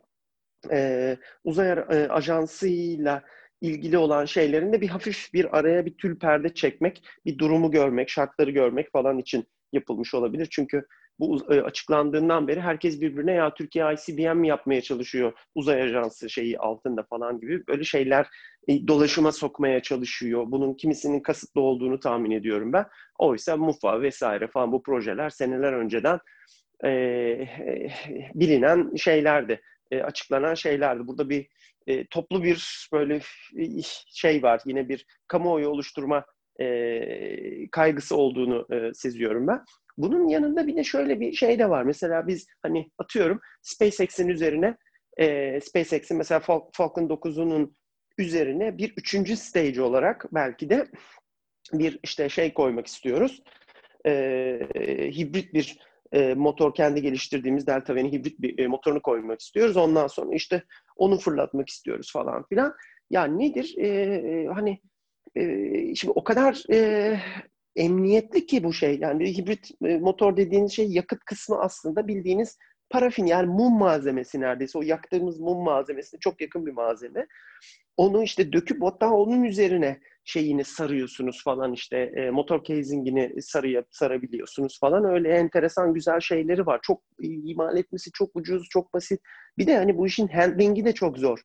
e, uzay e, ajansıyla ilgili olan şeylerinde bir hafif bir araya bir tül perde çekmek, bir durumu görmek, şartları görmek falan için yapılmış olabilir. Çünkü bu e, açıklandığından beri herkes birbirine ya Türkiye ICBM mi yapmaya çalışıyor uzay ajansı şeyi altında falan gibi böyle şeyler e, dolaşıma sokmaya çalışıyor. Bunun kimisinin kasıtlı olduğunu tahmin ediyorum ben. Oysa MUFA vesaire falan bu projeler seneler önceden e, e, bilinen şeylerdi e, açıklanan şeylerdi. Burada bir e, toplu bir böyle şey var. Yine bir kamuoyu oluşturma e, kaygısı olduğunu e, seziyorum ben. Bunun yanında bir de şöyle bir şey de var. Mesela biz hani atıyorum SpaceX'in üzerine e, SpaceX'in mesela Fal- Falcon 9'unun üzerine bir üçüncü stage olarak belki de bir işte şey koymak istiyoruz. E, hibrit bir e, motor kendi geliştirdiğimiz Delta V'nin hibrit bir e, motorunu koymak istiyoruz. Ondan sonra işte onu fırlatmak istiyoruz falan filan. Ya nedir? E, e, hani e, şimdi o kadar e, emniyetli ki bu şey. Yani bir hibrit motor dediğiniz şey yakıt kısmı aslında bildiğiniz parafin yani mum malzemesi neredeyse. O yaktığımız mum malzemesine çok yakın bir malzeme. Onu işte döküp hatta onun üzerine şeyini sarıyorsunuz falan işte e, motor casingini sarıya, sarabiliyorsunuz falan öyle enteresan güzel şeyleri var. Çok imal etmesi çok ucuz, çok basit. Bir de hani bu işin handling'i de çok zor.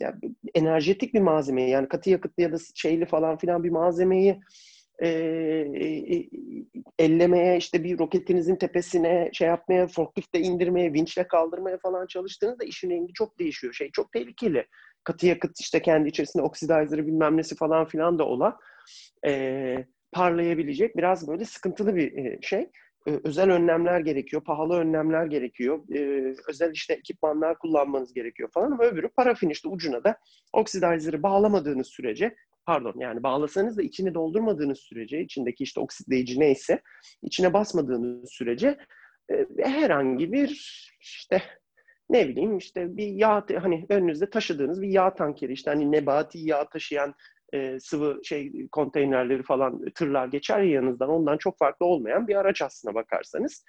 Yani enerjetik bir malzeme yani katı yakıtlı ya da şeyli falan filan bir malzemeyi e, e, ellemeye işte bir roketinizin tepesine şey yapmaya, forkliftle indirmeye, vinçle kaldırmaya falan çalıştığınızda işin rengi çok değişiyor. Şey çok tehlikeli. Katı yakıt işte kendi içerisinde oksidizer'ı bilmem nesi falan filan da olan e, parlayabilecek biraz böyle sıkıntılı bir şey. Özel önlemler gerekiyor, pahalı önlemler gerekiyor, özel işte ekipmanlar kullanmanız gerekiyor falan ama öbürü parafin işte ucuna da oksidizer'ı bağlamadığınız sürece pardon yani bağlasanız da içini doldurmadığınız sürece içindeki işte oksitleyici neyse içine basmadığınız sürece e, herhangi bir işte ne bileyim işte bir yağ hani önünüzde taşıdığınız bir yağ tankeri işte hani nebati yağ taşıyan e, sıvı şey konteynerleri falan tırlar geçer ya yanınızdan ondan çok farklı olmayan bir araç aslına bakarsanız.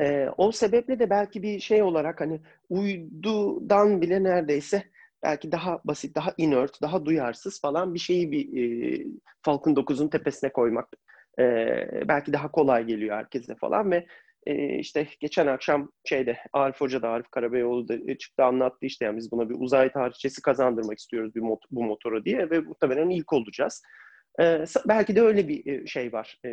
E, o sebeple de belki bir şey olarak hani uydudan bile neredeyse belki daha basit, daha inert, daha duyarsız falan bir şeyi bir e, Falcon 9'un tepesine koymak e, belki daha kolay geliyor herkese falan ve e, işte geçen akşam şeyde Arif Hoca da Arif Karabeyoğlu da e, çıktı anlattı işte yani biz buna bir uzay tarihçesi kazandırmak istiyoruz bir mot- bu motoru diye ve muhtemelen ilk olacağız. E, belki de öyle bir e, şey var, e,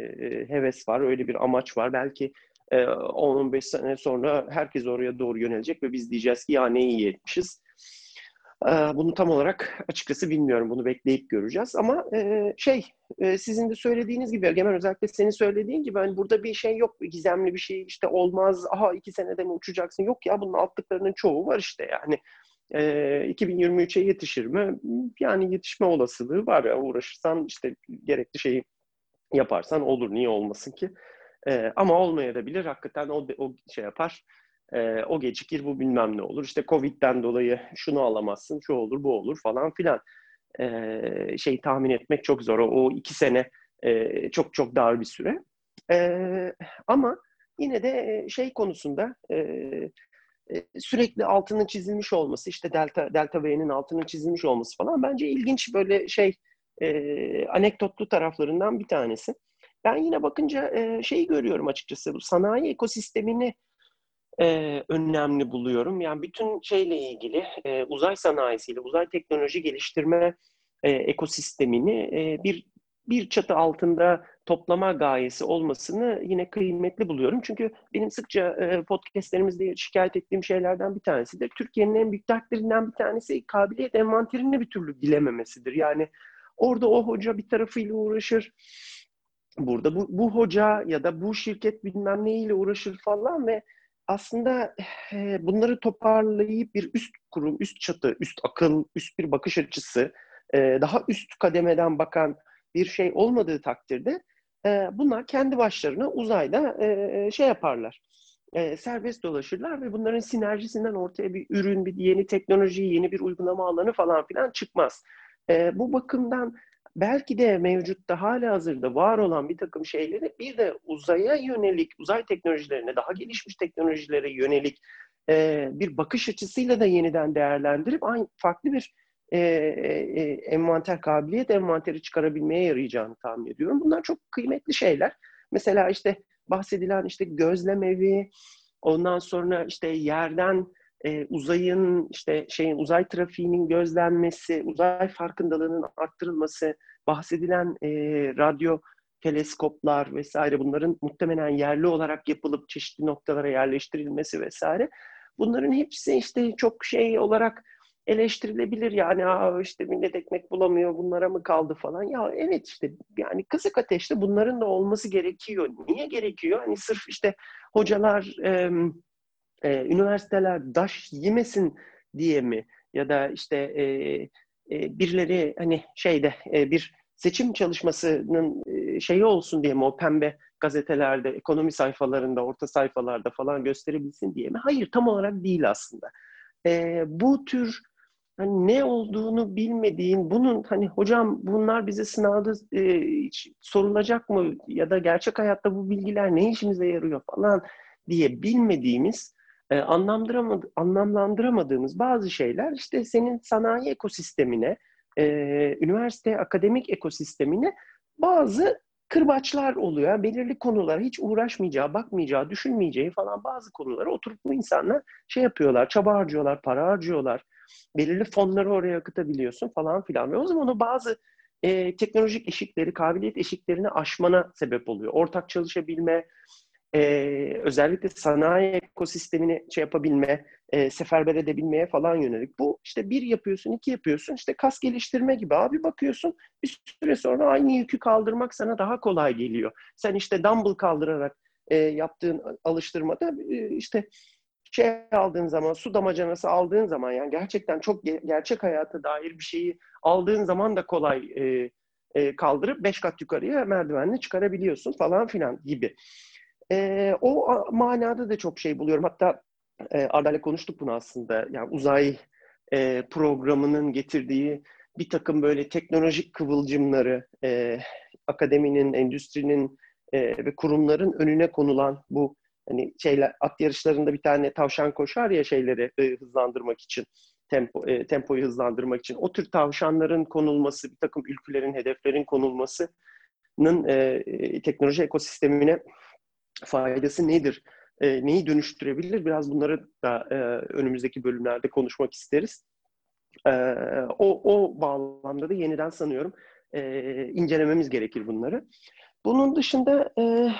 heves var, öyle bir amaç var. Belki 10-15 sene sonra herkes oraya doğru yönelecek ve biz diyeceğiz ki ya ne iyi etmişiz bunu tam olarak açıkçası bilmiyorum. Bunu bekleyip göreceğiz. Ama e, şey e, sizin de söylediğiniz gibi Egemen özellikle senin söylediğin gibi hani burada bir şey yok. Gizemli bir şey işte olmaz. Aha iki senede mi uçacaksın? Yok ya bunun altlıklarının çoğu var işte yani. E, 2023'e yetişir mi? Yani yetişme olasılığı var ya uğraşırsan işte gerekli şeyi yaparsan olur. Niye olmasın ki? E, ama olmayabilir. Hakikaten o, o şey yapar e, o gecikir bu bilmem ne olur. İşte Covid'den dolayı şunu alamazsın, şu olur, bu olur falan filan. E, şey tahmin etmek çok zor. O, iki sene e, çok çok dar bir süre. E, ama yine de şey konusunda e, sürekli altının çizilmiş olması, işte delta delta V'nin altının çizilmiş olması falan bence ilginç böyle şey e, anekdotlu taraflarından bir tanesi. Ben yine bakınca e, şeyi görüyorum açıkçası bu sanayi ekosistemini e, önemli buluyorum. Yani bütün şeyle ilgili e, uzay sanayisiyle, uzay teknoloji geliştirme e, ekosistemini e, bir bir çatı altında toplama gayesi olmasını yine kıymetli buluyorum. Çünkü benim sıkça e, podcastlerimizde şikayet ettiğim şeylerden bir tanesidir. Türkiye'nin en büyük dertlerinden bir tanesi kabiliyet envanterini bir türlü bilememesidir. Yani orada o hoca bir tarafıyla uğraşır, burada bu, bu hoca ya da bu şirket bilmem neyle uğraşır falan ve aslında bunları toparlayıp bir üst kurum, üst çatı, üst akıl, üst bir bakış açısı, daha üst kademeden bakan bir şey olmadığı takdirde bunlar kendi başlarına uzayda şey yaparlar. Serbest dolaşırlar ve bunların sinerjisinden ortaya bir ürün, bir yeni teknoloji, yeni bir uygulama alanı falan filan çıkmaz. Bu bakımdan belki de mevcutta hala hazırda var olan bir takım şeyleri bir de uzaya yönelik, uzay teknolojilerine, daha gelişmiş teknolojilere yönelik e, bir bakış açısıyla da yeniden değerlendirip aynı farklı bir e, e, envanter, kabiliyet envanteri çıkarabilmeye yarayacağını tahmin ediyorum. Bunlar çok kıymetli şeyler. Mesela işte bahsedilen işte gözlem evi, ondan sonra işte yerden e, uzayın işte şeyin uzay trafiğinin gözlenmesi, uzay farkındalığının arttırılması, bahsedilen e, radyo teleskoplar vesaire bunların muhtemelen yerli olarak yapılıp çeşitli noktalara yerleştirilmesi vesaire. Bunların hepsi işte çok şey olarak eleştirilebilir yani Aa, işte millet ekmek bulamıyor bunlara mı kaldı falan. Ya evet işte yani kısık ateşte bunların da olması gerekiyor. Niye gerekiyor? Hani sırf işte hocalar e, e, üniversiteler daş yemesin diye mi? Ya da işte e, e, birileri hani şeyde e, bir seçim çalışmasının e, şeyi olsun diye mi o pembe gazetelerde, ekonomi sayfalarında, orta sayfalarda falan gösterebilsin diye mi? Hayır, tam olarak değil aslında. E, bu tür hani ne olduğunu bilmediğin, bunun hani hocam bunlar bize sınavda e, sorulacak mı ya da gerçek hayatta bu bilgiler ne işimize yarıyor falan diye bilmediğimiz e, anlamlandıramadığımız bazı şeyler işte senin sanayi ekosistemine e, üniversite akademik ekosistemine bazı kırbaçlar oluyor. Belirli konulara hiç uğraşmayacağı, bakmayacağı, düşünmeyeceği falan bazı konulara oturup bu insanlar şey yapıyorlar, çaba harcıyorlar, para harcıyorlar. Belirli fonları oraya akıtabiliyorsun falan filan. Ve o zaman o bazı e, teknolojik eşikleri, kabiliyet eşiklerini aşmana sebep oluyor. Ortak çalışabilme, e, özellikle sanayi ekosistemini şey yapabilme, e, seferber edebilmeye falan yönelik. Bu işte bir yapıyorsun, iki yapıyorsun, işte kas geliştirme gibi. Abi bakıyorsun bir süre sonra aynı yükü kaldırmak sana daha kolay geliyor. Sen işte dumbbell kaldırarak e, yaptığın alıştırmada e, işte şey aldığın zaman, su damacanası aldığın zaman yani gerçekten çok ge- gerçek hayata dair bir şeyi aldığın zaman da kolay e, e, kaldırıp beş kat yukarıya merdivenle çıkarabiliyorsun falan filan gibi. E, o manada da çok şey buluyorum. Hatta e, Arda'yla konuştuk bunu aslında. Yani uzay e, programının getirdiği bir takım böyle teknolojik kıvılcımları e, akademinin, endüstrinin e, ve kurumların önüne konulan bu hani şeyler at yarışlarında bir tane tavşan koşar ya şeyleri e, hızlandırmak için tempo e, tempoyu hızlandırmak için o tür tavşanların konulması bir takım ülkelerin hedeflerin konulmasının e, teknoloji ekosistemine faydası nedir? E, neyi dönüştürebilir? Biraz bunları da e, önümüzdeki bölümlerde konuşmak isteriz. E, o, o bağlamda da yeniden sanıyorum e, incelememiz gerekir bunları. Bunun dışında e,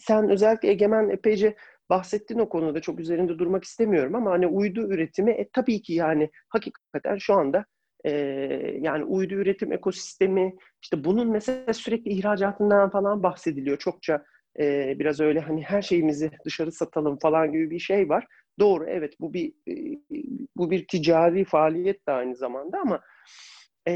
sen özellikle Egemen epeyce bahsettin o konuda çok üzerinde durmak istemiyorum ama hani uydu üretimi e, tabii ki yani hakikaten şu anda e, yani uydu üretim ekosistemi işte bunun mesela sürekli ihracatından falan bahsediliyor çokça e, biraz öyle hani her şeyimizi dışarı satalım falan gibi bir şey var. Doğru evet bu bir e, bu bir ticari faaliyet de aynı zamanda ama e,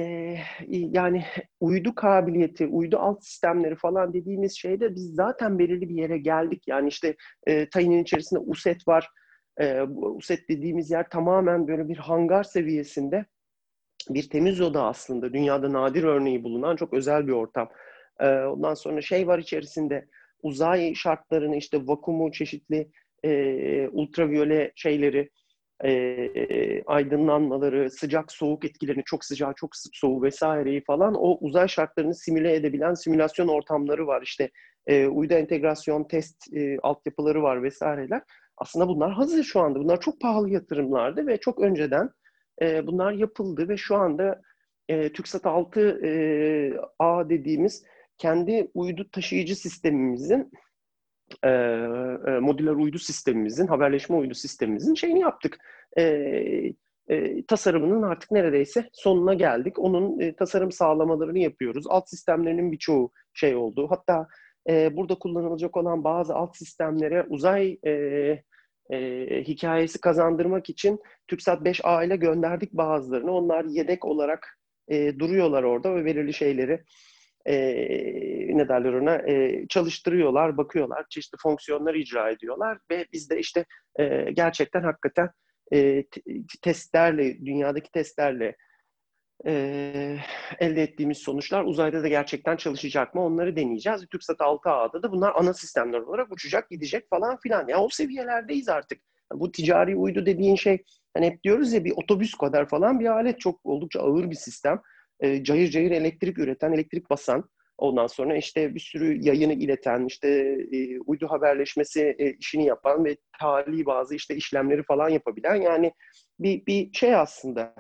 yani uydu kabiliyeti, uydu alt sistemleri falan dediğimiz şeyde biz zaten belirli bir yere geldik. Yani işte e, Tayin'in içerisinde USET var. E, USET dediğimiz yer tamamen böyle bir hangar seviyesinde bir temiz oda aslında. Dünyada nadir örneği bulunan çok özel bir ortam. Ondan sonra şey var içerisinde uzay şartlarını işte vakumu, çeşitli e, ultraviyole şeyleri, e, aydınlanmaları, sıcak soğuk etkilerini, çok sıcak çok soğuk vesaireyi falan o uzay şartlarını simüle edebilen simülasyon ortamları var. İşte e, uydu entegrasyon test e, altyapıları var vesaireler. Aslında bunlar hazır şu anda. Bunlar çok pahalı yatırımlardı ve çok önceden e, bunlar yapıldı ve şu anda e, TürkSat 6 e, A dediğimiz kendi uydu taşıyıcı sistemimizin e, modüler uydu sistemimizin, haberleşme uydu sistemimizin şeyini yaptık. E, e, tasarımının artık neredeyse sonuna geldik. Onun e, tasarım sağlamalarını yapıyoruz. Alt sistemlerinin birçoğu şey oldu. Hatta e, burada kullanılacak olan bazı alt sistemlere uzay e, e, hikayesi kazandırmak için TürkSat 5A ile gönderdik bazılarını. Onlar yedek olarak e, duruyorlar orada ve belirli şeyleri e, ne derler ona e, çalıştırıyorlar, bakıyorlar, çeşitli fonksiyonlar icra ediyorlar ve biz de işte e, gerçekten hakikaten e, testlerle, dünyadaki testlerle e, elde ettiğimiz sonuçlar uzayda da gerçekten çalışacak mı onları deneyeceğiz. TürkSat 6A'da da bunlar ana sistemler olarak uçacak, gidecek falan filan. Ya o seviyelerdeyiz artık. Bu ticari uydu dediğin şey hani hep diyoruz ya bir otobüs kadar falan bir alet çok oldukça ağır bir sistem e, cayır cayır elektrik üreten, elektrik basan, ondan sonra işte bir sürü yayını ileten, işte e, uydu haberleşmesi e, işini yapan ve tali bazı işte işlemleri falan yapabilen yani bir, bir şey aslında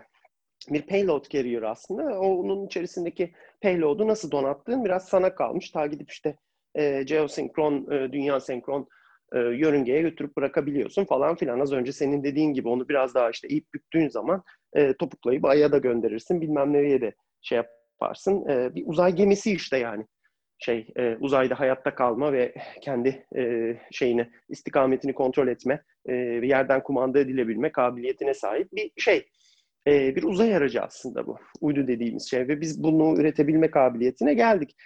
bir payload carrier aslında. Onun içerisindeki payload'u nasıl donattığın biraz sana kalmış. Ta gidip işte e, geosenkron, e, dünya senkron e, yörüngeye götürüp bırakabiliyorsun falan filan. Az önce senin dediğin gibi onu biraz daha işte ip büktüğün zaman e, topuklayıp aya da gönderirsin. Bilmem nereye de şey yaparsın. E, bir uzay gemisi işte yani. Şey e, uzayda hayatta kalma ve kendi e, şeyini istikametini kontrol etme ve yerden kumanda edilebilme kabiliyetine sahip bir şey. E, bir uzay aracı aslında bu. Uydu dediğimiz şey ve biz bunu üretebilme kabiliyetine geldik.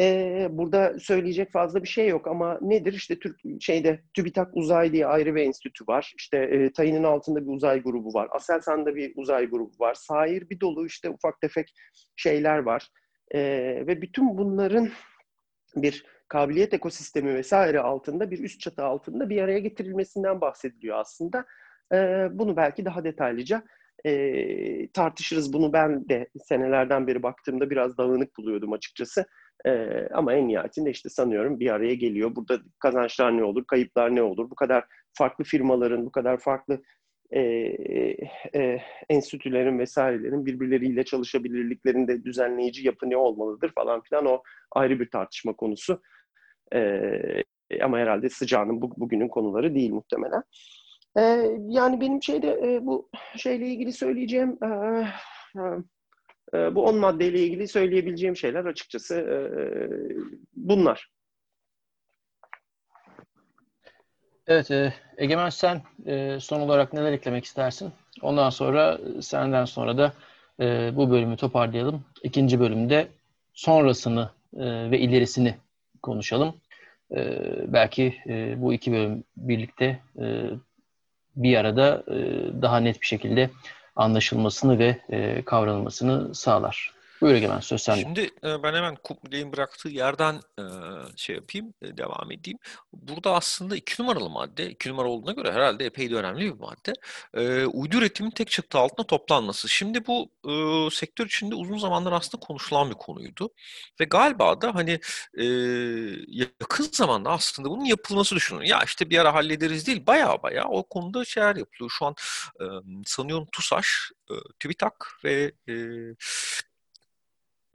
Ee, burada söyleyecek fazla bir şey yok ama nedir? İşte Türk şeyde TÜBİTAK Uzay diye ayrı bir enstitü var. İşte e, Tayin'in altında bir uzay grubu var. Aselsan'da bir uzay grubu var. Sair bir dolu işte ufak tefek şeyler var. E, ve bütün bunların bir kabiliyet ekosistemi vesaire altında bir üst çatı altında bir araya getirilmesinden bahsediliyor aslında. E, bunu belki daha detaylıca e, tartışırız. Bunu ben de senelerden beri baktığımda biraz dağınık buluyordum açıkçası. E, ama en nihayetinde işte sanıyorum bir araya geliyor. Burada kazançlar ne olur, kayıplar ne olur? Bu kadar farklı firmaların, bu kadar farklı e, e, enstitülerin vesairelerin birbirleriyle çalışabilirliklerinde düzenleyici yapı ne olmalıdır falan filan o ayrı bir tartışma konusu. E, ama herhalde sıcağının bu, bugünün konuları değil muhtemelen. E, yani benim şeyde e, bu şeyle ilgili söyleyeceğim e, bu on maddeyle ilgili söyleyebileceğim şeyler açıkçası e, bunlar. Evet, e, Egemen sen e, son olarak neler eklemek istersin? Ondan sonra senden sonra da e, bu bölümü toparlayalım. İkinci bölümde sonrasını e, ve ilerisini konuşalım. E, belki e, bu iki bölüm birlikte e, bir arada e, daha net bir şekilde anlaşılmasını ve e, kavranılmasını sağlar. Buyur Egemen söz sende. Şimdi e, ben hemen Kubley'in bıraktığı yerden e, şey yapayım, e, devam edeyim. Burada aslında iki numaralı madde, iki numara olduğuna göre herhalde epey de önemli bir madde. Uydu üretimin tek çatı altında toplanması. Şimdi bu sektör içinde uzun zamandır aslında konuşulan bir konuydu. Ve galiba da hani yakın zamanda aslında bunun yapılması düşünülüyor. Ya işte bir ara hallederiz değil, baya baya o konuda şeyler yapılıyor. Şu an sanıyorum TUSAŞ, TÜBİTAK ve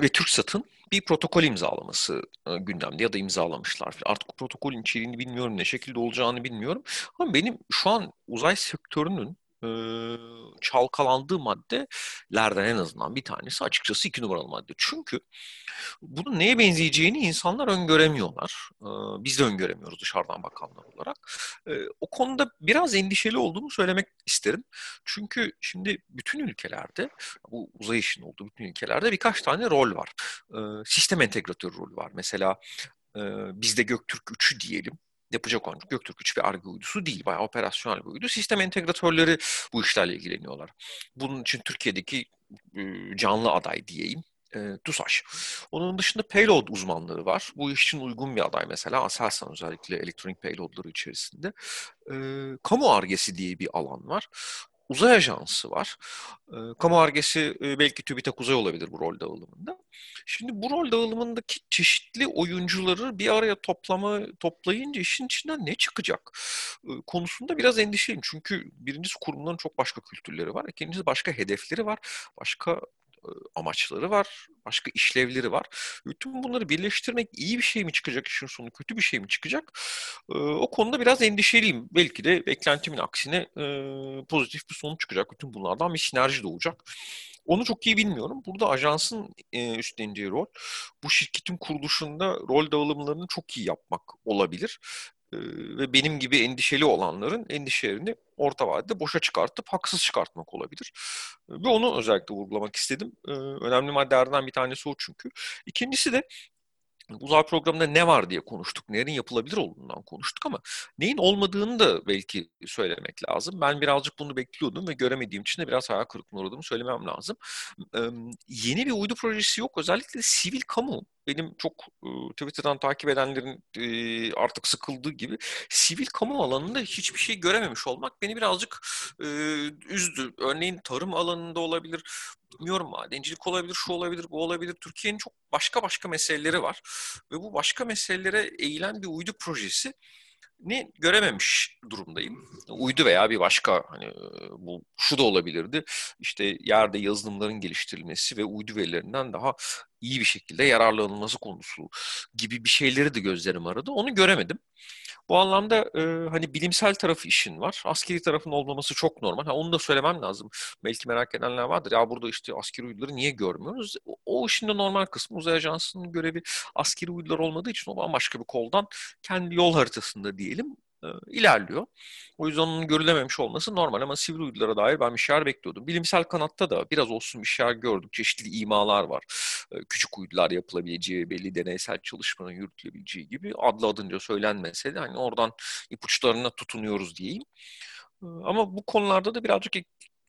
ve TürkSat'ın bir protokol imzalaması e, gündemde ya da imzalamışlar. Artık protokolün içeriğini bilmiyorum, ne şekilde olacağını bilmiyorum. Ama benim şu an uzay sektörünün e, çalkalandığı maddelerden en azından bir tanesi açıkçası iki numaralı madde. Çünkü bunun neye benzeyeceğini insanlar öngöremiyorlar. Biz de öngöremiyoruz dışarıdan bakanlar olarak. O konuda biraz endişeli olduğumu söylemek isterim. Çünkü şimdi bütün ülkelerde, bu uzay işinin olduğu bütün ülkelerde birkaç tane rol var. Sistem entegratörü rolü var. Mesela e, bizde Göktürk 3'ü diyelim yapacak olan Göktürk 3 bir arge uydusu değil. Bayağı operasyonel bir uydu. Sistem entegratörleri bu işlerle ilgileniyorlar. Bunun için Türkiye'deki canlı aday diyeyim e, TUSAŞ. Onun dışında payload uzmanları var. Bu iş için uygun bir aday mesela Aselsan özellikle elektronik payloadları içerisinde. E, kamu argesi diye bir alan var uzay ajansı var. E, kamu argesi e, belki TÜBİTAK Uzay olabilir bu rol dağılımında. Şimdi bu rol dağılımındaki çeşitli oyuncuları bir araya toplama toplayınca işin içinden ne çıkacak e, konusunda biraz endişeliyim. Çünkü birincisi kurumların çok başka kültürleri var. İkincisi başka hedefleri var. Başka amaçları var, başka işlevleri var. Bütün bunları birleştirmek iyi bir şey mi çıkacak işin sonu, kötü bir şey mi çıkacak? O konuda biraz endişeliyim. Belki de beklentimin aksine pozitif bir sonuç çıkacak. Bütün bunlardan bir sinerji doğacak. Onu çok iyi bilmiyorum. Burada ajansın üstleneceği rol bu şirketin kuruluşunda rol dağılımlarını çok iyi yapmak olabilir ve benim gibi endişeli olanların endişelerini orta vadede boşa çıkartıp haksız çıkartmak olabilir. Ve onu özellikle vurgulamak istedim. Önemli maddelerden bir tanesi o çünkü. İkincisi de uzay programında ne var diye konuştuk. Nelerin yapılabilir olduğundan konuştuk ama neyin olmadığını da belki söylemek lazım. Ben birazcık bunu bekliyordum ve göremediğim için de biraz hayal kırıklığına uğradığımı söylemem lazım. yeni bir uydu projesi yok. Özellikle sivil kamu benim çok e, Twitter'dan takip edenlerin e, artık sıkıldığı gibi sivil kamu alanında hiçbir şey görememiş olmak beni birazcık e, üzdü. Örneğin tarım alanında olabilir, bilmiyorum madencilik olabilir, şu olabilir, bu olabilir. Türkiye'nin çok başka başka meseleleri var ve bu başka meselelere eğilen bir uydu projesi ni görememiş durumdayım. Uydu veya bir başka hani bu şu da olabilirdi. İşte yerde yazılımların geliştirilmesi ve uydu verilerinden daha iyi bir şekilde yararlanılması konusu gibi bir şeyleri de gözlerim aradı. Onu göremedim. Bu anlamda e, hani bilimsel tarafı işin var. Askeri tarafın olmaması çok normal. Ha, onu da söylemem lazım. Belki merak edenler vardır. Ya burada işte askeri uyduları niye görmüyoruz? O, o işin de normal kısmı. Uzay Ajansı'nın görevi askeri uydular olmadığı için o bambaşka bir koldan kendi yol haritasında diyelim e, ilerliyor. O yüzden onun görülememiş olması normal ama sivil uydulara dair ben bir şeyler bekliyordum. Bilimsel kanatta da biraz olsun bir şeyler gördük. Çeşitli imalar var. E, küçük uydular yapılabileceği, belli deneysel çalışmanın yürütülebileceği gibi adlı adınca söylenmese de hani oradan ipuçlarına tutunuyoruz diyeyim. E, ama bu konularda da birazcık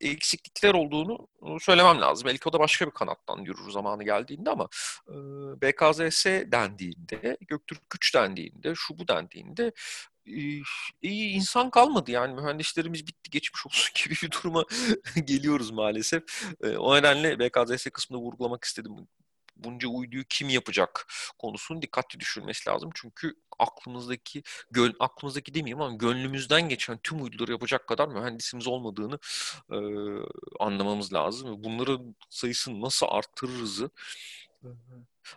eksiklikler olduğunu söylemem lazım. Belki o da başka bir kanattan yürür zamanı geldiğinde ama BKZS dendiğinde, Göktürk Güç dendiğinde, şu bu dendiğinde iyi insan kalmadı yani mühendislerimiz bitti geçmiş olsun gibi bir duruma geliyoruz maalesef. O nedenle BKZS kısmında vurgulamak istedim. Bunca uyduyu kim yapacak konusunun dikkatli düşürmesi lazım. Çünkü aklımızdaki, göl, aklımızdaki demeyeyim ama gönlümüzden geçen tüm uyduları yapacak kadar mühendisimiz olmadığını e, anlamamız lazım. Bunların sayısını nasıl arttırırızı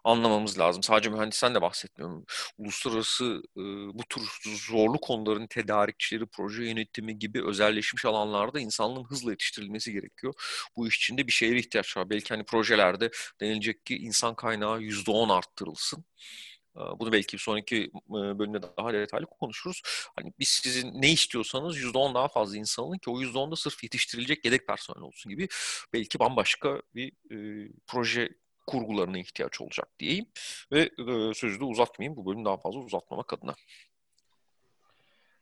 anlamamız lazım. Sadece mühendisten de bahsetmiyorum. Uluslararası e, bu tür zorlu konuların tedarikçileri, proje yönetimi gibi özelleşmiş alanlarda insanlığın hızla yetiştirilmesi gerekiyor. Bu iş için de bir şeye ihtiyaç var. Belki hani projelerde denilecek ki insan kaynağı %10 arttırılsın. Bunu belki bir sonraki bölümde daha detaylı konuşuruz. Hani biz sizin ne istiyorsanız %10 daha fazla insan alın ki o %10'da sırf yetiştirilecek yedek personel olsun gibi belki bambaşka bir e, proje kurgularına ihtiyaç olacak diyeyim. Ve e, sözü de uzatmayayım bu bölümü daha fazla uzatmamak adına.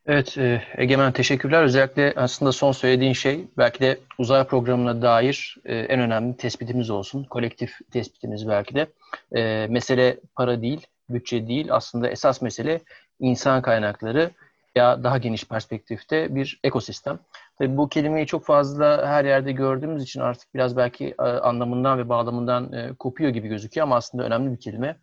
Evet e, Egemen teşekkürler. Özellikle aslında son söylediğin şey belki de uzay programına dair e, en önemli tespitimiz olsun. Kolektif tespitimiz belki de. E, mesele para değil, bütçe değil. Aslında esas mesele insan kaynakları ya daha geniş perspektifte bir ekosistem. Tabii bu kelimeyi çok fazla her yerde gördüğümüz için artık biraz belki e, anlamından ve bağlamından e, kopuyor gibi gözüküyor ama aslında önemli bir kelime.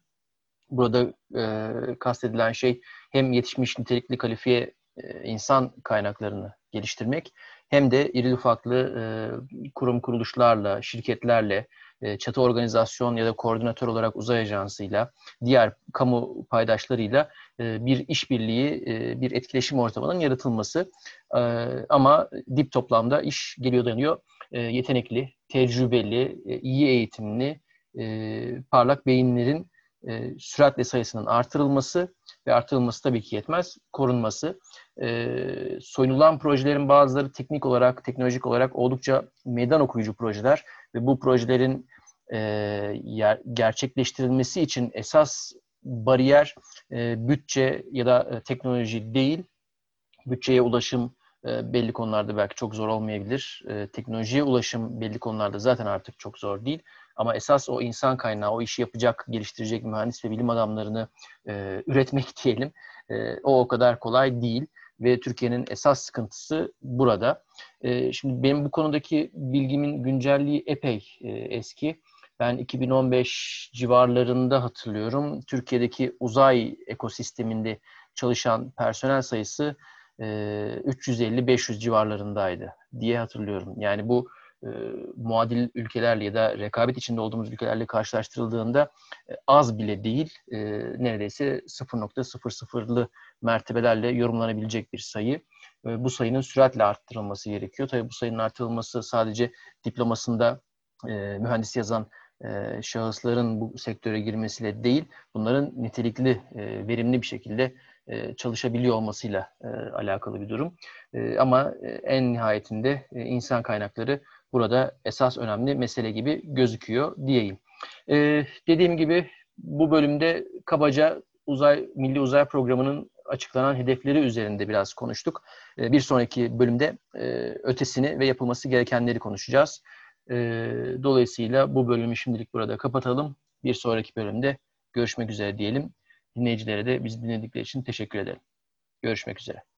Burada e, kastedilen şey hem yetişmiş nitelikli kalifiye e, insan kaynaklarını geliştirmek hem de iri ufaklı e, kurum kuruluşlarla, şirketlerle, çatı organizasyon ya da koordinatör olarak uzay ajansıyla, diğer kamu paydaşlarıyla e, bir işbirliği, e, bir etkileşim ortamının yaratılması. Ama dip toplamda iş geliyor dönüyor. Yetenekli, tecrübeli, iyi eğitimli, parlak beyinlerin süratle sayısının artırılması ve artırılması tabii ki yetmez, korunması. soyunulan projelerin bazıları teknik olarak, teknolojik olarak oldukça meydan okuyucu projeler ve bu projelerin e, yer, gerçekleştirilmesi için esas bariyer e, bütçe ya da e, teknoloji değil. Bütçeye ulaşım e, belli konularda belki çok zor olmayabilir. E, teknolojiye ulaşım belli konularda zaten artık çok zor değil. Ama esas o insan kaynağı, o işi yapacak, geliştirecek mühendis ve bilim adamlarını e, üretmek diyelim. E, o o kadar kolay değil ve Türkiye'nin esas sıkıntısı burada. E, şimdi benim bu konudaki bilgimin güncelliği epey e, eski. Ben 2015 civarlarında hatırlıyorum. Türkiye'deki uzay ekosisteminde çalışan personel sayısı e, 350-500 civarlarındaydı diye hatırlıyorum. Yani bu e, muadil ülkelerle ya da rekabet içinde olduğumuz ülkelerle karşılaştırıldığında e, az bile değil, e, neredeyse 0.00'lı mertebelerle yorumlanabilecek bir sayı. E, bu sayının süratle arttırılması gerekiyor. Tabii bu sayının artırılması sadece diplomasında e, mühendis yazan e, şahısların bu sektöre girmesiyle değil, bunların nitelikli, e, verimli bir şekilde e, çalışabiliyor olmasıyla alakalı bir durum. Ama en nihayetinde insan kaynakları burada esas önemli mesele gibi gözüküyor diyeyim. Dediğim gibi bu bölümde kabaca uzay Milli Uzay Programı'nın açıklanan hedefleri üzerinde biraz konuştuk. Bir sonraki bölümde ötesini ve yapılması gerekenleri konuşacağız. E, dolayısıyla bu bölümü şimdilik burada kapatalım. Bir sonraki bölümde görüşmek üzere diyelim. Dinleyicilere de bizi dinledikleri için teşekkür ederim. Görüşmek üzere.